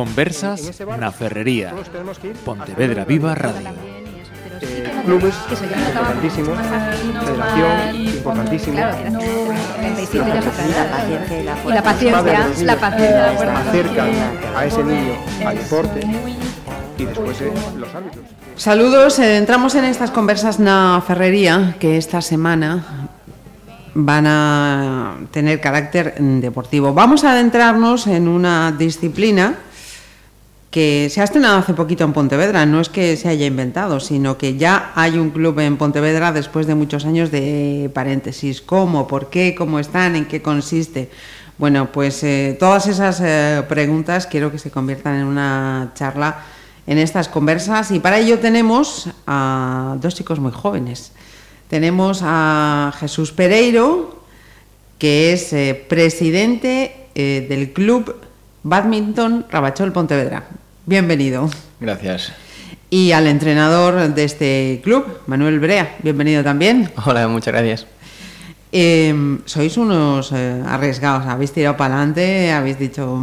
Conversas na Ferrería. Pontevedra Viva Radio. Eh, clubes importantísimos, federación importantísimo. Y la paciencia, la paciencia. acercan a ese niño al deporte y después eh, los árbitros. Saludos, eh, entramos en estas conversas na Ferrería que esta semana van a tener carácter deportivo. Vamos a adentrarnos en una disciplina que se ha estrenado hace poquito en Pontevedra, no es que se haya inventado, sino que ya hay un club en Pontevedra después de muchos años de paréntesis. ¿Cómo? ¿Por qué? ¿Cómo están? ¿En qué consiste? Bueno, pues eh, todas esas eh, preguntas quiero que se conviertan en una charla en estas conversas y para ello tenemos a dos chicos muy jóvenes. Tenemos a Jesús Pereiro, que es eh, presidente del club Badminton Rabachol Pontevedra. Bienvenido. Gracias. Y al entrenador de este club, Manuel Brea. Bienvenido también. Hola, muchas gracias. Eh, sois unos eh, arriesgados, habéis tirado para adelante, habéis dicho,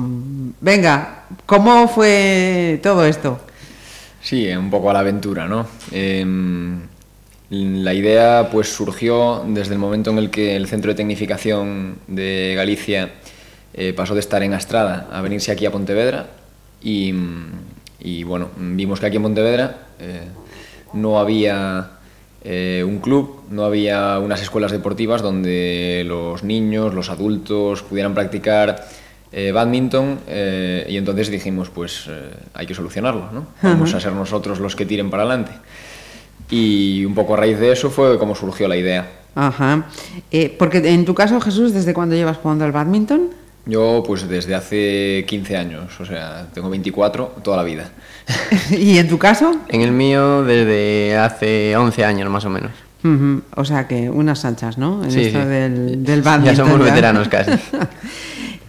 venga, ¿cómo fue todo esto? Sí, un poco a la aventura, ¿no? Eh, la idea pues surgió desde el momento en el que el Centro de Tecnificación de Galicia eh, pasó de estar en Astrada a venirse aquí a Pontevedra y, y bueno, vimos que aquí en Pontevedra eh, no había eh, un club, no había unas escuelas deportivas donde los niños, los adultos pudieran practicar eh, badminton eh, y entonces dijimos pues hay que solucionarlo, ¿no? Vamos a ser nosotros los que tiren para adelante. Y un poco a raíz de eso fue como surgió la idea. Ajá. Porque en tu caso, Jesús, ¿desde cuándo llevas jugando al badminton? Yo pues desde hace 15 años, o sea, tengo 24 toda la vida. ¿Y en tu caso? En el mío desde hace 11 años más o menos. O sea que unas anchas, ¿no? En Sí, esto sí. del, del Ya somos veteranos casi.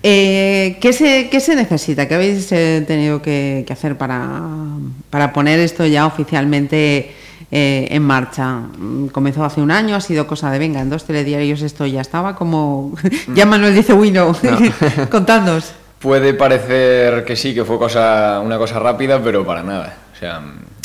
Eh, ¿qué, se, ¿Qué se necesita? ¿Qué habéis eh, tenido que, que hacer para, para poner esto ya oficialmente eh, en marcha? Mm, Comenzó hace un año, ha sido cosa de venga, en dos telediarios esto ya estaba como... ya Manuel dice, uy, no, contadnos. Puede parecer que sí, que fue cosa, una cosa rápida, pero para nada. O sea,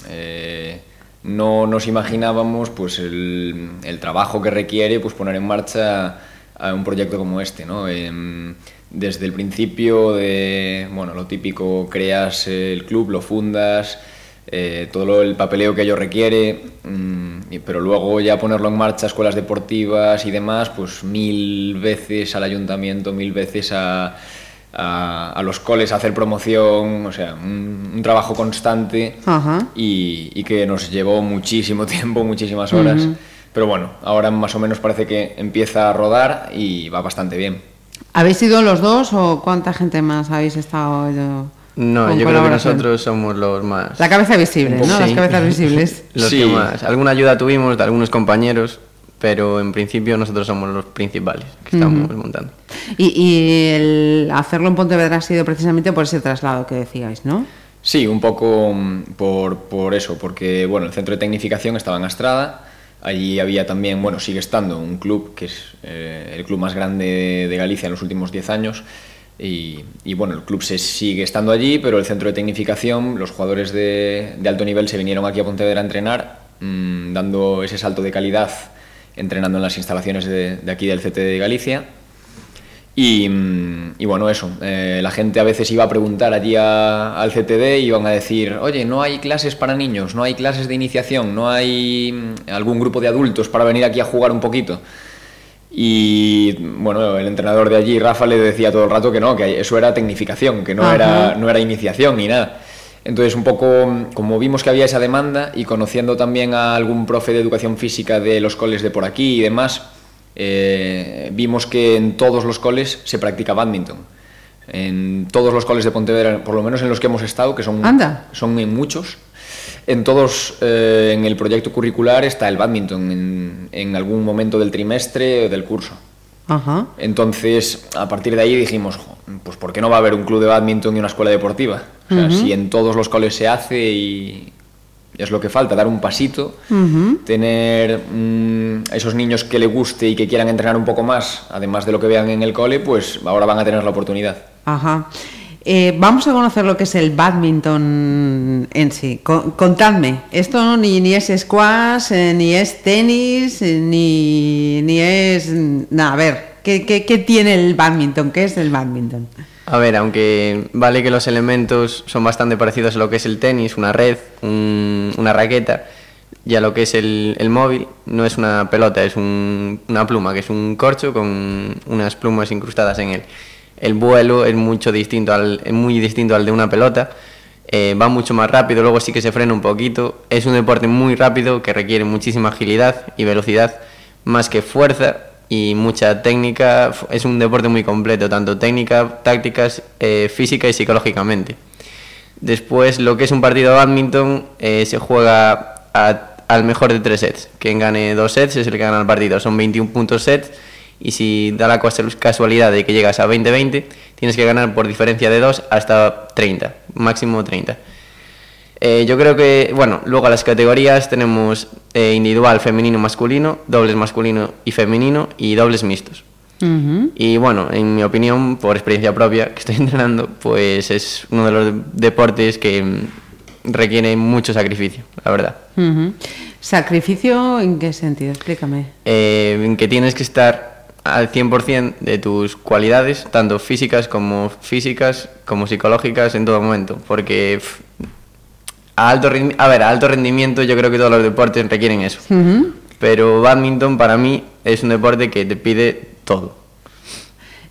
eh, no nos imaginábamos pues el, el trabajo que requiere pues poner en marcha a un proyecto como este, ¿no? Em, desde el principio de, bueno, lo típico, creas el club, lo fundas, eh, todo lo- el papeleo que ello requiere, mm, pero luego ya ponerlo en marcha, escuelas deportivas y demás, pues mil veces al ayuntamiento, mil veces a, a, a los coles a hacer promoción, o sea, un, un trabajo constante y, y que nos llevó muchísimo tiempo, muchísimas horas. Pero bueno, ahora más o menos parece que empieza a rodar y va bastante bien. ¿Habéis sido los dos o cuánta gente más habéis estado? eh, No, con yo creo que nosotros somos los más... La cabeza visible, ¿no? Las Sí. cabezas visibles. Los Sí. que más. Alguna ayuda tuvimos de algunos compañeros, pero en principio nosotros somos los principales que estamos montando. Y, y el hacerlo en Pontevedra ha sido precisamente por ese traslado que decíais, ¿no? Sí, un poco mm, por, por eso, porque bueno, el centro de tecnificación estaba en Astrada, allí había también, bueno, sigue estando un club que es eh, el club más grande de, de Galicia en los últimos 10 años, y, y, bueno, el club se sigue estando allí, pero el centro de tecnificación, los jugadores de, alto nivel se vinieron aquí a Pontevedra a entrenar, mm, dando ese salto de calidad, entrenando en las instalaciones de, aquí del CT de Galicia. Y, mm, bueno, eso, eh, la gente a veces iba a preguntar allí al CTD y iban a decir, oye, no hay clases para niños, no hay clases de iniciación, no hay mm, algún grupo de adultos para venir aquí a jugar un poquito. Y bueno, el entrenador de allí, Rafa, le decía todo el rato que no, que eso era tecnificación, que no, Ajá. era, no era iniciación ni nada. Entonces, un poco como vimos que había esa demanda y conociendo también a algún profe de educación física de los coles de por aquí y demás, eh, vimos que en todos los coles se practica badminton. En todos los coles de Pontevedra, por lo menos en los que hemos estado, que son, Anda. son en muchos, en todos, eh, en el proyecto curricular está el badminton en, en algún momento del trimestre o del curso. Ajá. Entonces, a partir de ahí dijimos, "Jo, pues ¿por qué no va a haber un club de badminton y una escuela deportiva? O sea, si en todos los coles se hace y es lo que falta, dar un pasito, tener mm, a esos niños que le guste y que quieran entrenar un poco más, además de lo que vean en el cole, pues ahora van a tener la oportunidad. Ajá. Eh, vamos a conocer lo que es el badminton en sí. contadme, esto ni, ni es squash, eh, ni es tenis, eh, ni, ni es... Nada, a ver, ¿qué, ¿qué, qué, tiene el badminton? ¿Qué es el badminton? A ver, aunque vale que los elementos son bastante parecidos a lo que es el tenis, una red, una raqueta, y a lo que es el, el móvil, no es una pelota, es un, una pluma, que es un corcho con unas plumas incrustadas en él el vuelo es mucho distinto al, muy distinto al de una pelota. Eh, va mucho más rápido, luego sí que se frena un poquito. Es un deporte muy rápido que requiere muchísima agilidad y velocidad, más que fuerza y mucha técnica. Es un deporte muy completo, tanto técnica, tácticas, eh, física y psicológicamente. Después, lo que es un partido de badminton eh, se juega al mejor de tres sets. Quien gane dos sets es el que gana el partido. Son 21 puntos sets y si da la casualidad de que llegas a 20-20, tienes que ganar por diferencia de 2 hasta 30, máximo 30. Eh, yo creo que, bueno, luego a las categorías tenemos eh, individual, femenino, masculino, dobles masculino y femenino y dobles mixtos. Y bueno, en mi opinión, por experiencia propia que estoy entrenando, pues es uno de los deportes que mm, requiere mucho sacrificio, la verdad. ¿Sacrificio en qué sentido? Explícame. Eh, en que tienes que estar al 100% de tus cualidades, tanto físicas como físicas, como psicológicas en todo momento, porque a alto a ver, a alto rendimiento yo creo que todos los deportes requieren eso. Pero badminton para mí es un deporte que te pide todo.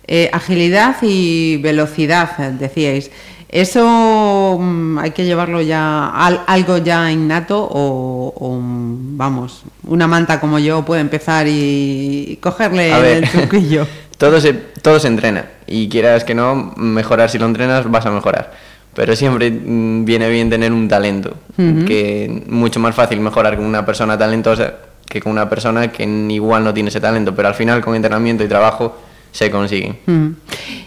Eh, agilidad y velocidad, decíais. ¿Eso mm, hay que llevarlo ya algo ya innato o, vamos, una manta como yo puede empezar y cogerle el truquillo? todo, se, todo se entrena y quieras que no, mejorar si lo entrenas vas a mejorar. Pero siempre mm, viene bien tener un talento, que mucho más fácil mejorar con una persona talentosa que con una persona que igual no tiene ese talento, pero al final con entrenamiento y trabajo se consiguen.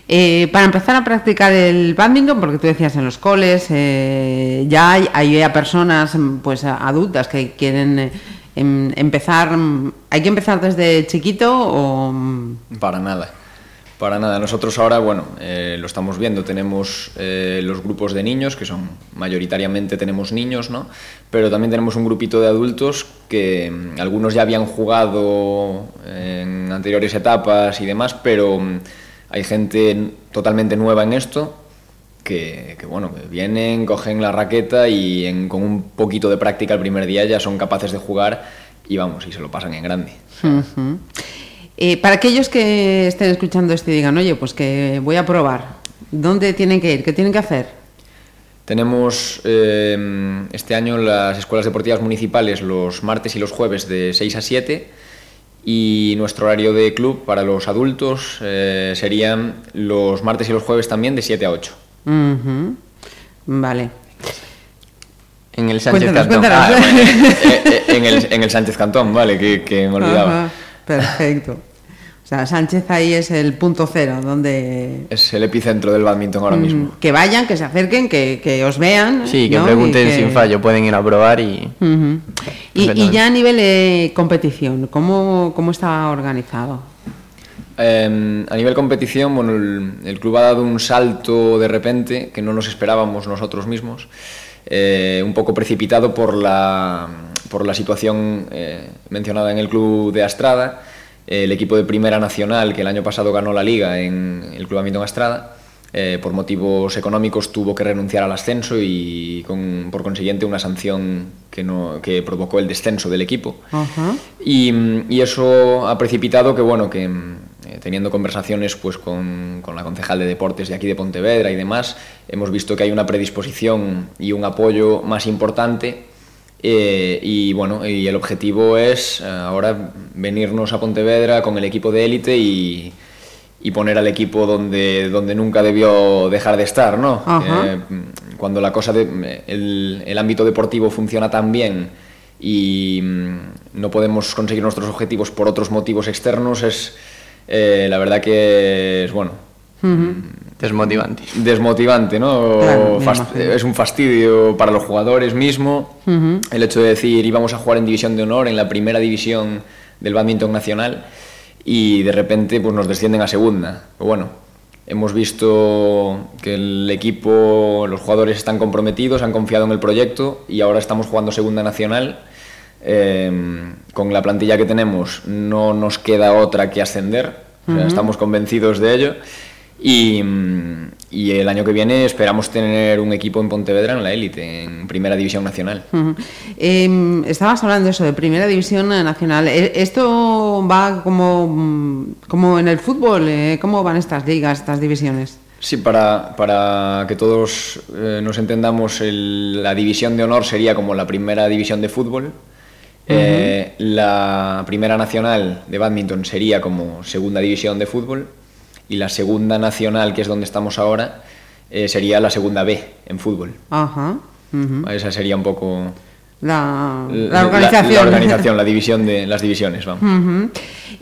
Eh, para empezar a practicar el badminton, porque tú decías en los coles, eh, ya hay, hay, a personas pues adultas que quieren eh, em, empezar, ¿hay que empezar desde chiquito o...? Para nada. Para nada, nosotros ahora, bueno, lo estamos viendo, tenemos los grupos de niños, que son mayoritariamente tenemos niños, ¿no? Pero también tenemos un grupito de adultos que mm, algunos ya habían jugado en anteriores etapas y demás, pero mm, hay gente totalmente nueva en esto que, bueno, vienen, cogen la raqueta y con un poquito de práctica el primer día ya son capaces de jugar y vamos, y se lo pasan en grande. Eh, para aquellos que estén escuchando esto y digan, oye, pues que voy a probar, ¿dónde tienen que ir? ¿Qué tienen que hacer? Tenemos eh, este año las escuelas deportivas municipales los martes y los jueves de 6 a 7 y nuestro horario de club para los adultos eh, serían los martes y los jueves también de 7 a 8. Vale. En el Sánchez Cantón. Ah, en, el, en, el, Sánchez Cantón, vale, que, que me olvidaba. Perfecto. O sea, Sánchez ahí es el punto cero, donde... Es el epicentro del badminton ahora mismo. Que vayan, que se acerquen, que, que os vean. Sí, que pregunten sin fallo, pueden ir a probar y... y, ya a nivel de competición, ¿cómo, cómo está organizado? Em, a nivel competición, bueno, el, club ha dado un salto de repente que no nos esperábamos nosotros mismos, eh, un poco precipitado por la, por la situación eh, mencionada en el club de Astrada, el equipo de Primera Nacional, que el año pasado ganó la liga en el Club Amintón Estrada, eh, por motivos económicos tuvo que renunciar al ascenso y con, por consiguiente una sanción que, no, que provocó el descenso del equipo. y, y, eso ha precipitado que, bueno, que eh, teniendo conversaciones pues, con, con, la concejal de deportes de aquí de Pontevedra y demás, hemos visto que hay una predisposición y un apoyo más importante eh, y bueno, y el objetivo es eh, ahora venirnos a Pontevedra con el equipo de élite y, y, poner al equipo donde, donde nunca debió dejar de estar, ¿no? Eh, cuando la cosa de, el, el, ámbito deportivo funciona tan bien y mm, no podemos conseguir nuestros objetivos por otros motivos externos, es la verdad que es bueno. Desmotivante. Desmotivante, ¿no? es un fastidio para los jugadores mismo. El hecho de decir íbamos a jugar en división de honor, en la primera división del badminton nacional, y de repente pues nos descienden a segunda. bueno, hemos visto que el equipo, los jugadores están comprometidos, han confiado en el proyecto y ahora estamos jugando Segunda Nacional. Eh, con la plantilla que tenemos no nos queda otra que ascender, estamos convencidos de ello y, y, el año que viene esperamos tener un equipo en Pontevedra en la élite, en Primera División Nacional. eh, estabas hablando de eso, de Primera División Nacional. E, ¿Esto va como, como en el fútbol? Eh, ¿Cómo van estas ligas, estas divisiones? Sí, para, para que todos eh, nos entendamos, el, la división de honor sería como la primera división de fútbol. Uh -huh. eh, la primera nacional de badminton sería como segunda división de fútbol y la segunda nacional, que es donde estamos ahora, eh, sería la segunda B en fútbol. Ajá. Uh -huh. Esa sería un poco la, la organización. La, la, organización, la división de las divisiones, vamos. Uh -huh.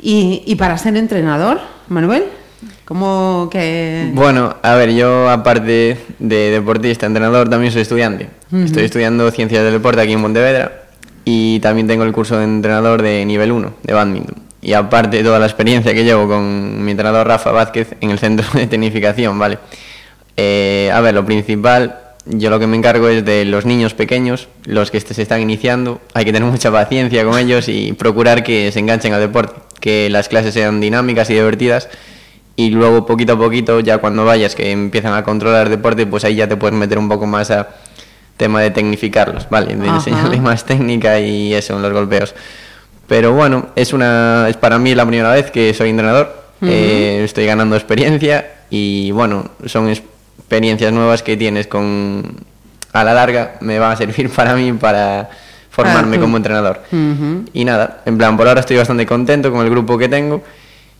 ¿Y, ¿Y, para ser entrenador, Manuel? ¿Cómo que...? Bueno, a ver, yo aparte de deportista, entrenador, también soy estudiante. Uh -huh. Estoy estudiando Ciencias del Deporte aquí en Pontevedra y también tengo el curso de entrenador de nivel 1, de badminton y aparte toda la experiencia que llevo con mi entrenador Rafa Vázquez en el centro de tecnificación, ¿vale? Eh, a ver, lo principal, yo lo que me encargo es de los niños pequeños, los que se están iniciando, hay que tener mucha paciencia con ellos y procurar que se enganchen al deporte, que las clases sean dinámicas y divertidas y luego poquito a poquito, ya cuando vayas que empiezan a controlar el deporte, pues ahí ya te puedes meter un poco más a tema de tecnificarlos, ¿vale? De enseñarles más técnica y eso los golpeos. Pero bueno, es, una, es para mí la primera vez que soy entrenador. Uh -huh. eh, estoy ganando experiencia y bueno, son experiencias nuevas que tienes con... A la larga me van a servir para mí para formarme ah, como entrenador. Uh -huh. Y nada, en plan, por ahora estoy bastante contento con el grupo que tengo.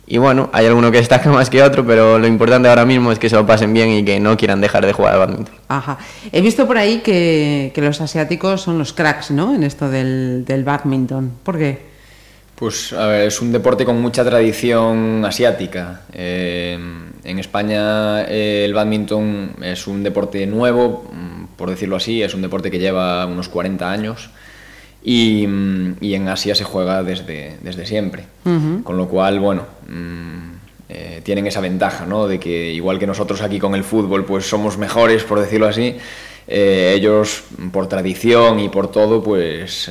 Y bueno, hay alguno que destaca más que otro, pero lo importante ahora mismo es que se lo pasen bien y que no quieran dejar de jugar al badminton. Ajá. He visto por ahí que, que los asiáticos son los cracks, ¿no? En esto del, del badminton. ¿Por qué? Pues a ver, es un deporte con mucha tradición asiática. Eh, en España eh, el badminton es un deporte nuevo, mm, por decirlo así, es un deporte que lleva unos 40 años y, mm, y en Asia se juega desde, desde siempre. Uh -huh. Con lo cual, bueno, mmm, eh, tienen esa ventaja, ¿no? De que igual que nosotros aquí con el fútbol, pues somos mejores, por decirlo así, ellos por tradición y por todo, pues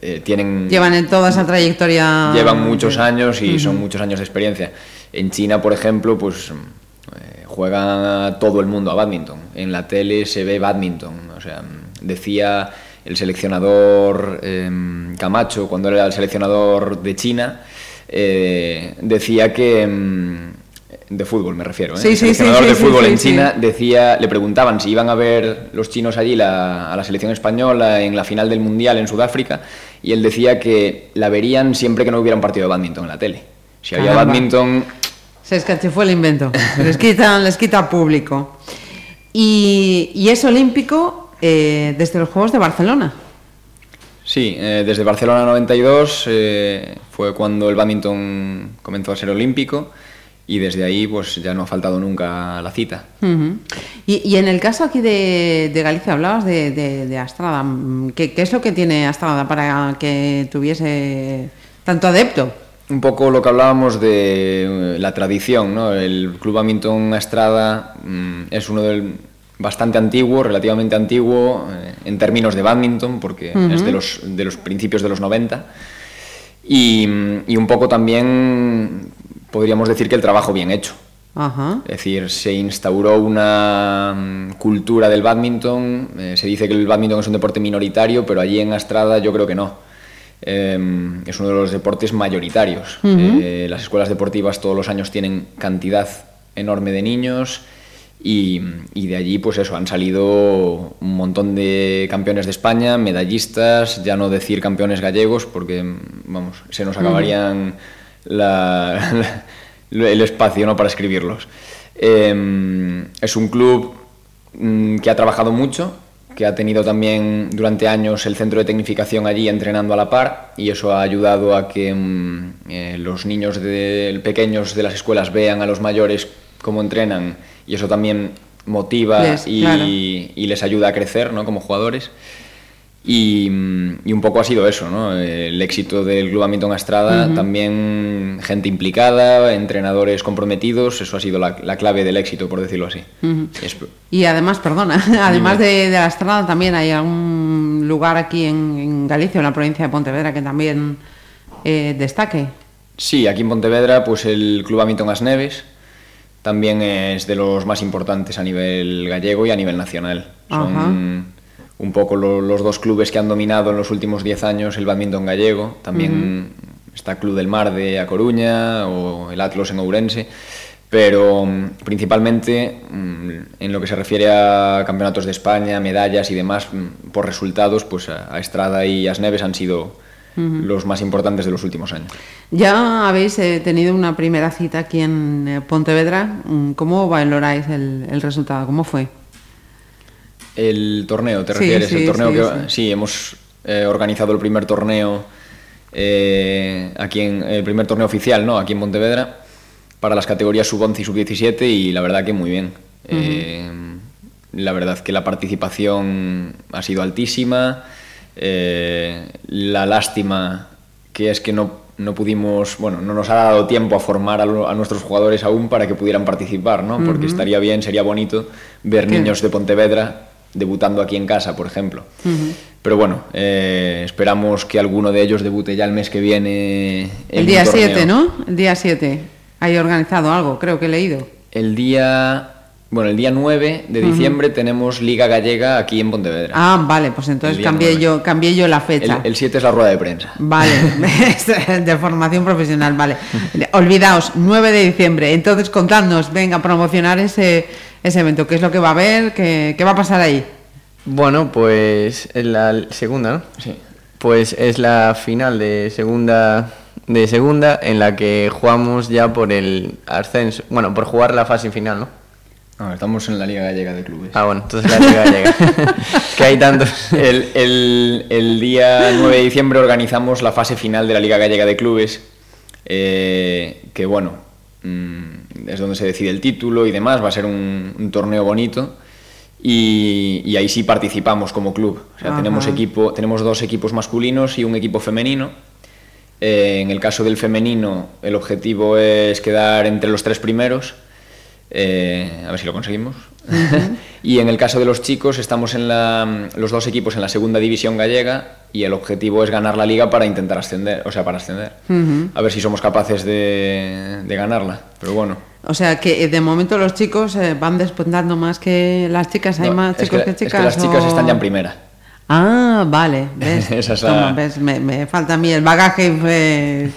eh, tienen... Llevan en toda esa trayectoria... Llevan muchos años y uh -huh. son muchos años de experiencia. En China, por ejemplo, pues eh, juega todo el mundo a badminton. En la tele se ve badminton. O sea, decía el seleccionador eh, Camacho, cuando era el seleccionador de China, eh, decía que... De fútbol me refiero, ¿eh? Sí, el seleccionador sí, de fútbol en. China decía, le preguntaban si iban a ver los chinos allí la, a la selección española en la final del mundial en Sudáfrica y él decía que la verían siempre que no hubiera un partido de badminton en la tele. Si había Caramba. badminton, Se escachifó el invento. Les quita, les quita público. Y, y es olímpico eh, desde los Juegos de Barcelona. sí, eh, desde Barcelona 92 eh, fue cuando el badminton comenzó a ser olímpico y desde ahí pues ya no ha faltado nunca la cita. Uh -huh. y, y, en el caso aquí de, de Galicia, hablabas de, de, de Astrada. ¿Qué, ¿Qué, es lo que tiene Astrada para que tuviese tanto adepto? Un poco lo que hablábamos de eh, la tradición, ¿no? El Club Badminton Astrada mmm, es uno del bastante antiguo, relativamente antiguo eh, en términos de badminton, porque uh -huh. es de los, de los principios de los 90. Y, y un poco también podríamos decir que el trabajo bien hecho. Ajá. Es decir, se instauró una mm, cultura del badminton. Eh, se dice que el badminton es un deporte minoritario, pero allí en Astrada yo creo que no. Eh, es uno de los deportes mayoritarios. Uh -huh. eh, las escuelas deportivas todos los años tienen cantidad enorme de niños y, y, de allí, pues eso, han salido un montón de campeones de España, medallistas, ya no decir campeones gallegos, porque, vamos, se nos acabarían. Uh -huh la, la, el espacio ¿no? para escribirlos. Eh, es un club mm, que ha trabajado mucho, que ha tenido también durante años el centro de tecnificación allí entrenando a la par y eso ha ayudado a que mm, eh, los niños de, pequeños de las escuelas vean a los mayores cómo entrenan y eso también motiva les, y, claro. y, les ayuda a crecer ¿no? como jugadores. Y, y, un poco ha sido eso, ¿no? El éxito del Club Hamilton Astrada, también gente implicada, entrenadores comprometidos, eso ha sido la, la clave del éxito, por decirlo así. es... Y además, perdona, además de, de, la Astrada también hay algún lugar aquí en, en, Galicia, en la provincia de Pontevedra, que también eh, destaque. Sí, aquí en Pontevedra, pues el Club Hamilton Asneves también es de los más importantes a nivel gallego y a nivel nacional. Son... un poco lo, los dos clubes que han dominado en los últimos 10 años el badminton gallego. También uh -huh. está Club del Mar de A Coruña o el Atlas en Ourense. Pero um, principalmente um, en lo que se refiere a campeonatos de España, medallas y demás, um, por resultados, pues a, Estrada y Asneves han sido los más importantes de los últimos años. Ya habéis eh, tenido una primera cita aquí en eh, Pontevedra. ¿Cómo valoráis el, el resultado? ¿Cómo fue? El torneo, ¿te refieres? Sí, el torneo sí, que sí, hemos eh, organizado el primer torneo eh, aquí en el primer torneo oficial, ¿no? Aquí en Pontevedra para las categorías sub 11 y sub 17 y la verdad que muy bien. Uh -huh. eh, la verdad que la participación ha sido altísima. Eh, la lástima que es que no no pudimos, bueno, no nos ha dado tiempo a formar a, lo, a nuestros jugadores aún para que pudieran participar, ¿no? Porque uh -huh. estaría bien, sería bonito ver niños de Pontevedra debutando aquí en casa, por ejemplo. Uh -huh. Pero bueno, eh, esperamos que alguno de ellos debute ya el mes que viene. el día 7, ¿no? El día 7. Hay organizado algo, creo que he leído. El día. Bueno, el día 9 de diciembre uh -huh. tenemos Liga Gallega aquí en Pontevedra. Ah, vale, pues entonces cambié yo, cambié yo la fecha. El, el 7 es la rueda de prensa. Vale, de formación profesional, vale. Olvidaos, 9 de diciembre. Entonces, contadnos, venga, promocionar ese, ese evento. ¿Qué es lo que va a haber? ¿Qué, qué va a pasar ahí? Bueno, pues es la segunda, ¿no? Sí. Pues es la final de segunda de segunda en la que jugamos ya por el ascenso, bueno, por jugar la fase final, ¿no? No, estamos en la Liga Gallega de Clubes. Ah, bueno, entonces la Liga Gallega. que hay tantos. El, el, el, día 9 de diciembre organizamos la fase final de la Liga Gallega de Clubes, eh, que bueno, mmm, es donde se decide el título y demás, va a ser un, un torneo bonito. Y, y, ahí sí participamos como club. O sea, tenemos, equipo, tenemos dos equipos masculinos y un equipo femenino. Eh, en el caso del femenino, el objetivo es quedar entre los tres primeros eh, a ver si lo conseguimos. Uh -huh. y en el caso de los chicos, estamos en la, los dos equipos en la segunda división gallega y el objetivo es ganar la liga para intentar ascender, o sea, para ascender. Uh -huh. A ver si somos capaces de, de, ganarla, pero bueno. O sea, que eh, de momento los chicos eh, van despuntando más que las chicas, hay no, más chicos que, que, chicas. Es que las chicas están ya en primera. Ah, vale, ¿ves? Esa es la... Toma, ¿ves? Me, me, falta a mí el bagaje. Eh...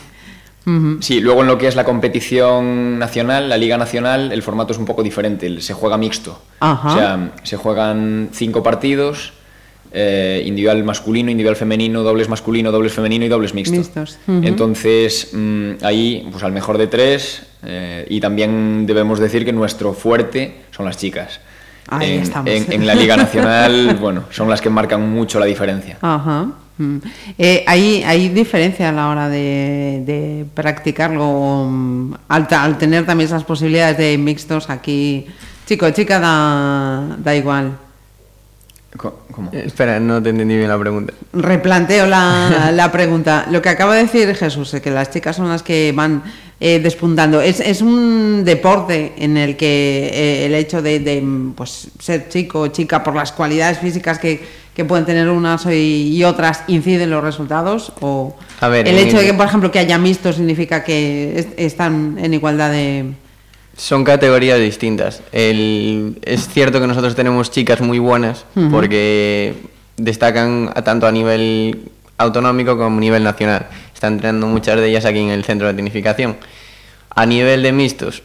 Sí, luego en lo que es la competición nacional, la Liga Nacional, el formato es un poco diferente, se juega mixto. Ajá. O sea, se juegan cinco partidos, eh, individual masculino, individual femenino, dobles masculino, dobles femenino y dobles mixtos. mixtos. Uh -huh. Entonces, mmm, ahí, pues al mejor de tres, eh, y también debemos decir que nuestro fuerte son las chicas. Ahí en, estamos. En, en, la Liga Nacional, bueno, son las que marcan mucho la diferencia. Ajá. Mm. Eh, ¿hay, ¿Hay diferencia a la hora de, de practicarlo mm, al, al, tener también esas posibilidades de mixtos aquí? Chico, chica, da, da igual. ¿Cómo? Eh, espera, no te entendí bien la pregunta. Replanteo la, la pregunta. Lo que acaba de decir Jesús, es que las chicas son las que van eh, despuntando. Es, es, un deporte en el que eh, el hecho de, de pues, ser chico o chica por las cualidades físicas que, que pueden tener unas y, otras inciden los resultados o A ver, el hecho de que por ejemplo que haya mixto significa que est están en igualdad de son categorías distintas. El, es cierto que nosotros tenemos chicas muy buenas uh -huh. porque destacan a, tanto a nivel autonómico como a nivel nacional. Están entrenando muchas de ellas aquí en el centro de tecnificación. A nivel de mixtos,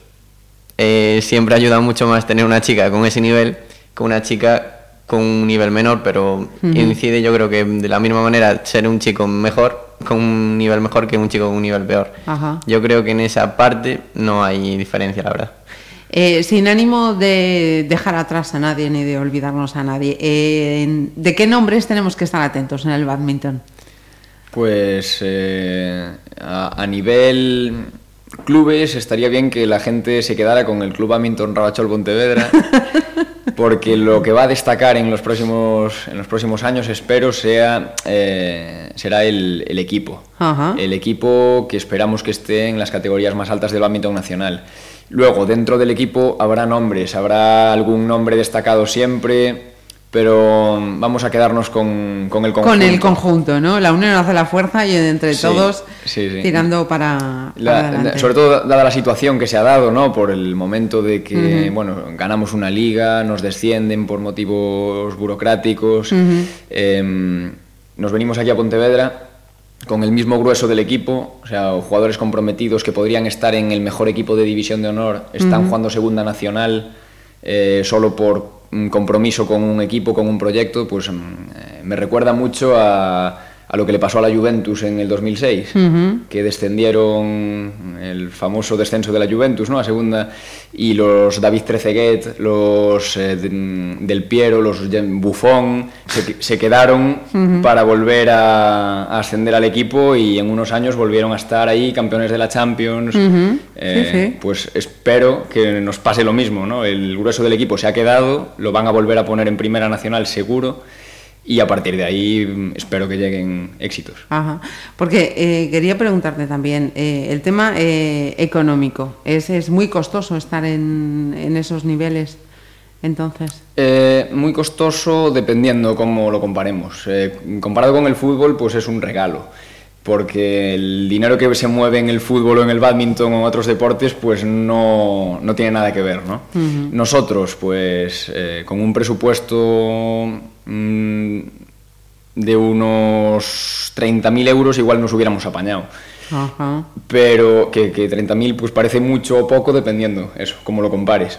eh, siempre ayuda mucho más tener una chica con ese nivel que una chica con un nivel menor, pero uh -huh. incide yo creo que de la misma manera ser un chico mejor, con un nivel mejor que un chico con un nivel peor. Ajá. Yo creo que en esa parte no hay diferencia, la verdad. Eh, sin ánimo de dejar atrás a nadie ni de olvidarnos a nadie, eh, ¿de qué nombres tenemos que estar atentos en el badminton? Pues eh, a, a nivel clubes estaría bien que la gente se quedara con el Club Badminton Rabachol Pontevedra porque lo que va a destacar en los próximos, en los próximos años, espero, sea, eh, será el, el equipo. Ajá. El equipo que esperamos que esté en las categorías más altas del ámbito nacional. Luego, dentro del equipo habrá nombres, habrá algún nombre destacado siempre, pero vamos a quedarnos con, con el conjunto. Con el conjunto, ¿no? La unión hace la fuerza y entre Sí, todos sí, sí. tirando para, La- para adelante. sobre todo dada la situación que se ha dado, ¿no? Por el momento de que, bueno, ganamos una liga, nos descienden por motivos burocráticos, em, nos venimos aquí a Pontevedra con el mismo grueso del equipo, o sea, jugadores comprometidos que podrían estar en el mejor equipo de división de honor, están jugando segunda nacional eh, solo por un compromiso con un equipo, con un proyecto, pues mm, eh, me recuerda mucho a, a lo que le pasó a la Juventus en el 2006, que descendieron el famoso descenso de la Juventus, ¿no? A segunda y los David Trezeguet, los eh, de- del Piero, los Buffon se, se quedaron para volver a, a ascender al equipo y en unos años volvieron a estar ahí campeones de la Champions. Eh, Sí, sí. Pues espero que nos pase lo mismo, ¿no? El grueso del equipo se ha quedado, lo van a volver a poner en Primera Nacional seguro y a partir de ahí mm, espero que lleguen éxitos. Ajá. Porque eh, quería preguntarte también, eh, el tema eh, económico, ¿es, es muy costoso estar en, en esos niveles entonces? Eh, muy costoso dependiendo cómo lo comparemos. Comparado con el fútbol, pues es un regalo. Porque el dinero que se mueve en el fútbol o en el badminton o en otros deportes, pues no, no tiene nada que ver, ¿no? Nosotros, pues, eh, con un presupuesto mm, de unos 30.000 euros, igual nos hubiéramos apañado. Pero que, que 30.000 pues parece mucho o poco dependiendo, eso, como lo compares.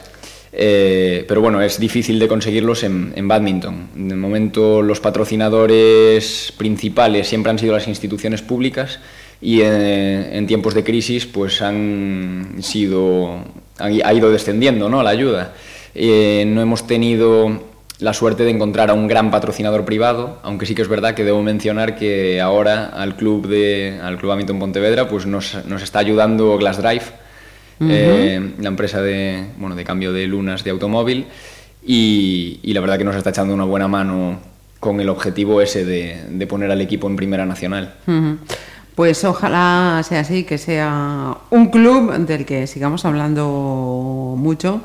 Eh, pero bueno, es difícil de conseguirlos en, en badminton. De momento los patrocinadores principales siempre han sido las instituciones públicas y eh, en tiempos de crisis pues han sido, ha ido descendiendo ¿no? la ayuda. Eh, no hemos tenido la suerte de encontrar a un gran patrocinador privado, aunque sí que es verdad que debo mencionar que ahora al club de al club Badminton Pontevedra pues nos, nos está ayudando Glass Drive, eh, la empresa de bueno de cambio de lunas de automóvil y, y la verdad que nos está echando una buena mano con el objetivo ese de, de poner al equipo en primera nacional. Pues ojalá sea así, que sea un club del que sigamos hablando mucho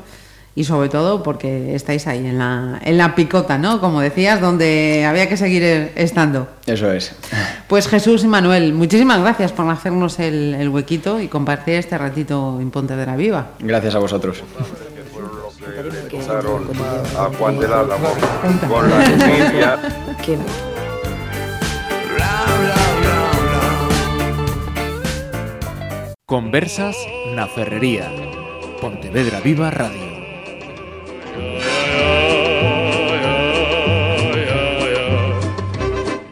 y sobre todo porque estáis ahí en la, en la picota, ¿no? Como decías, donde había que seguir estando. Eso es. Pues Jesús y Manuel, muchísimas gracias por hacernos el, el huequito y compartir este ratito en Pontevedra Viva. Gracias a vosotros. Empezaron a Juan del Álamo con la familia Conversas na Ferrería. Pontevedra Viva Radio.